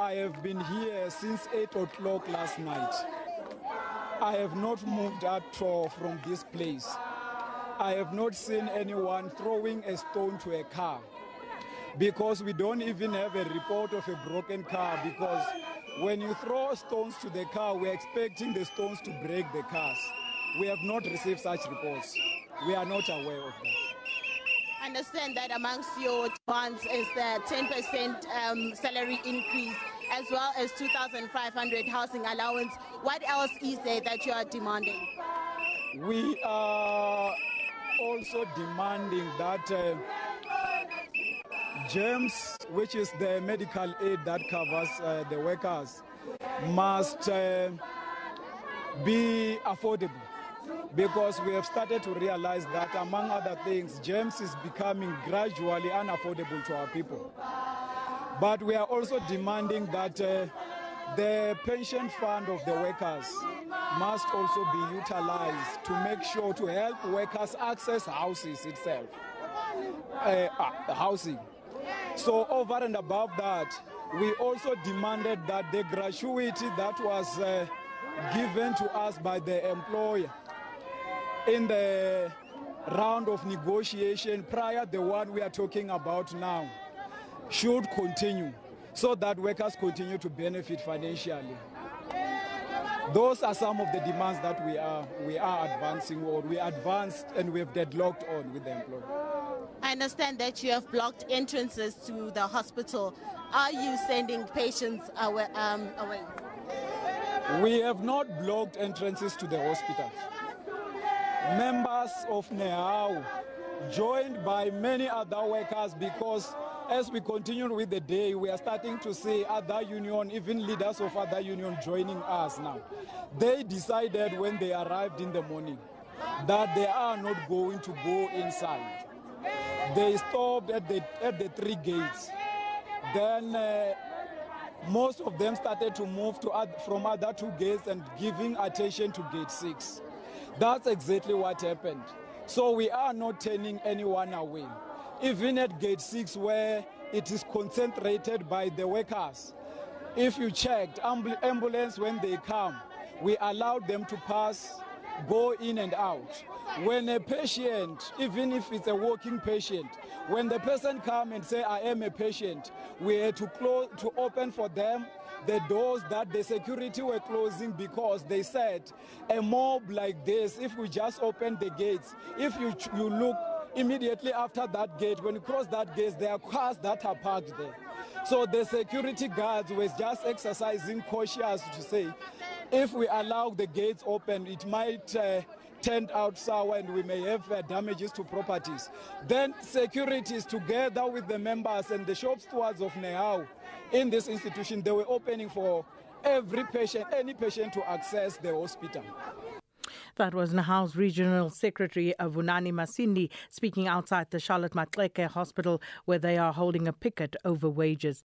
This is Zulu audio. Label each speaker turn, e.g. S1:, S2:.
S1: I have been here since 8 o'clock last night. I have not moved at all from this place. I have not seen anyone throwing a stone to a car because we don't even have a report of a broken car because when you throw stones to the car, we're expecting the stones to break the cars. We have not received such reports. We are not aware of that.
S2: I understand that amongst your demands is the 10% um, salary increase as well as 2,500 housing allowance. What else is there that you are demanding?
S1: We are also demanding that uh, GEMS, which is the medical aid that covers uh, the workers, must uh, be affordable because we have started to realize that among other things GEMS is becoming gradually unaffordable to our people. But we are also demanding that uh, the pension fund of the workers must also be utilized to make sure to help workers access houses itself, uh, uh, housing. So over and above that, we also demanded that the gratuity that was uh, given to us by the employer in the round of negotiation prior the one we are talking about now should continue so that workers continue to benefit financially. Those are some of the demands that we are we are advancing or we advanced and we have deadlocked on with the employer.
S2: I understand that you have blocked entrances to the hospital. Are you sending patients away? Um, away?
S1: We have not blocked entrances to the hospitals. Members of NEHAU joined by many other workers because as we continue with the day, we are starting to see other union, even leaders of other union joining us now. They decided when they arrived in the morning that they are not going to go inside. They stopped at the, at the three gates. Then uh, most of them started to move to oth- from other two gates and giving attention to gate six. That's exactly what happened. So we are not turning anyone away. Even at gate six, where it is concentrated by the workers. If you checked, ambul- ambulance when they come, we allowed them to pass, go in and out. When a patient, even if it's a walking patient, when the person come and say, I am a patient, we had to close, to open for them the doors that the security were closing because they said a mob like this, if we just open the gates, if you, you look immediately after that gate, when you cross that gate, there are cars that are parked there. So the security guards was just exercising cautious to say, if we allow the gates open, it might uh, turn out sour and we may have uh, damages to properties. Then securities together with the members and the shop stewards of Nehau in this institution, they were opening for every patient, any patient to access the hospital.
S3: That was Nahal's Regional Secretary Vunani Masindi speaking outside the Charlotte Matleke Hospital where they are holding a picket over wages.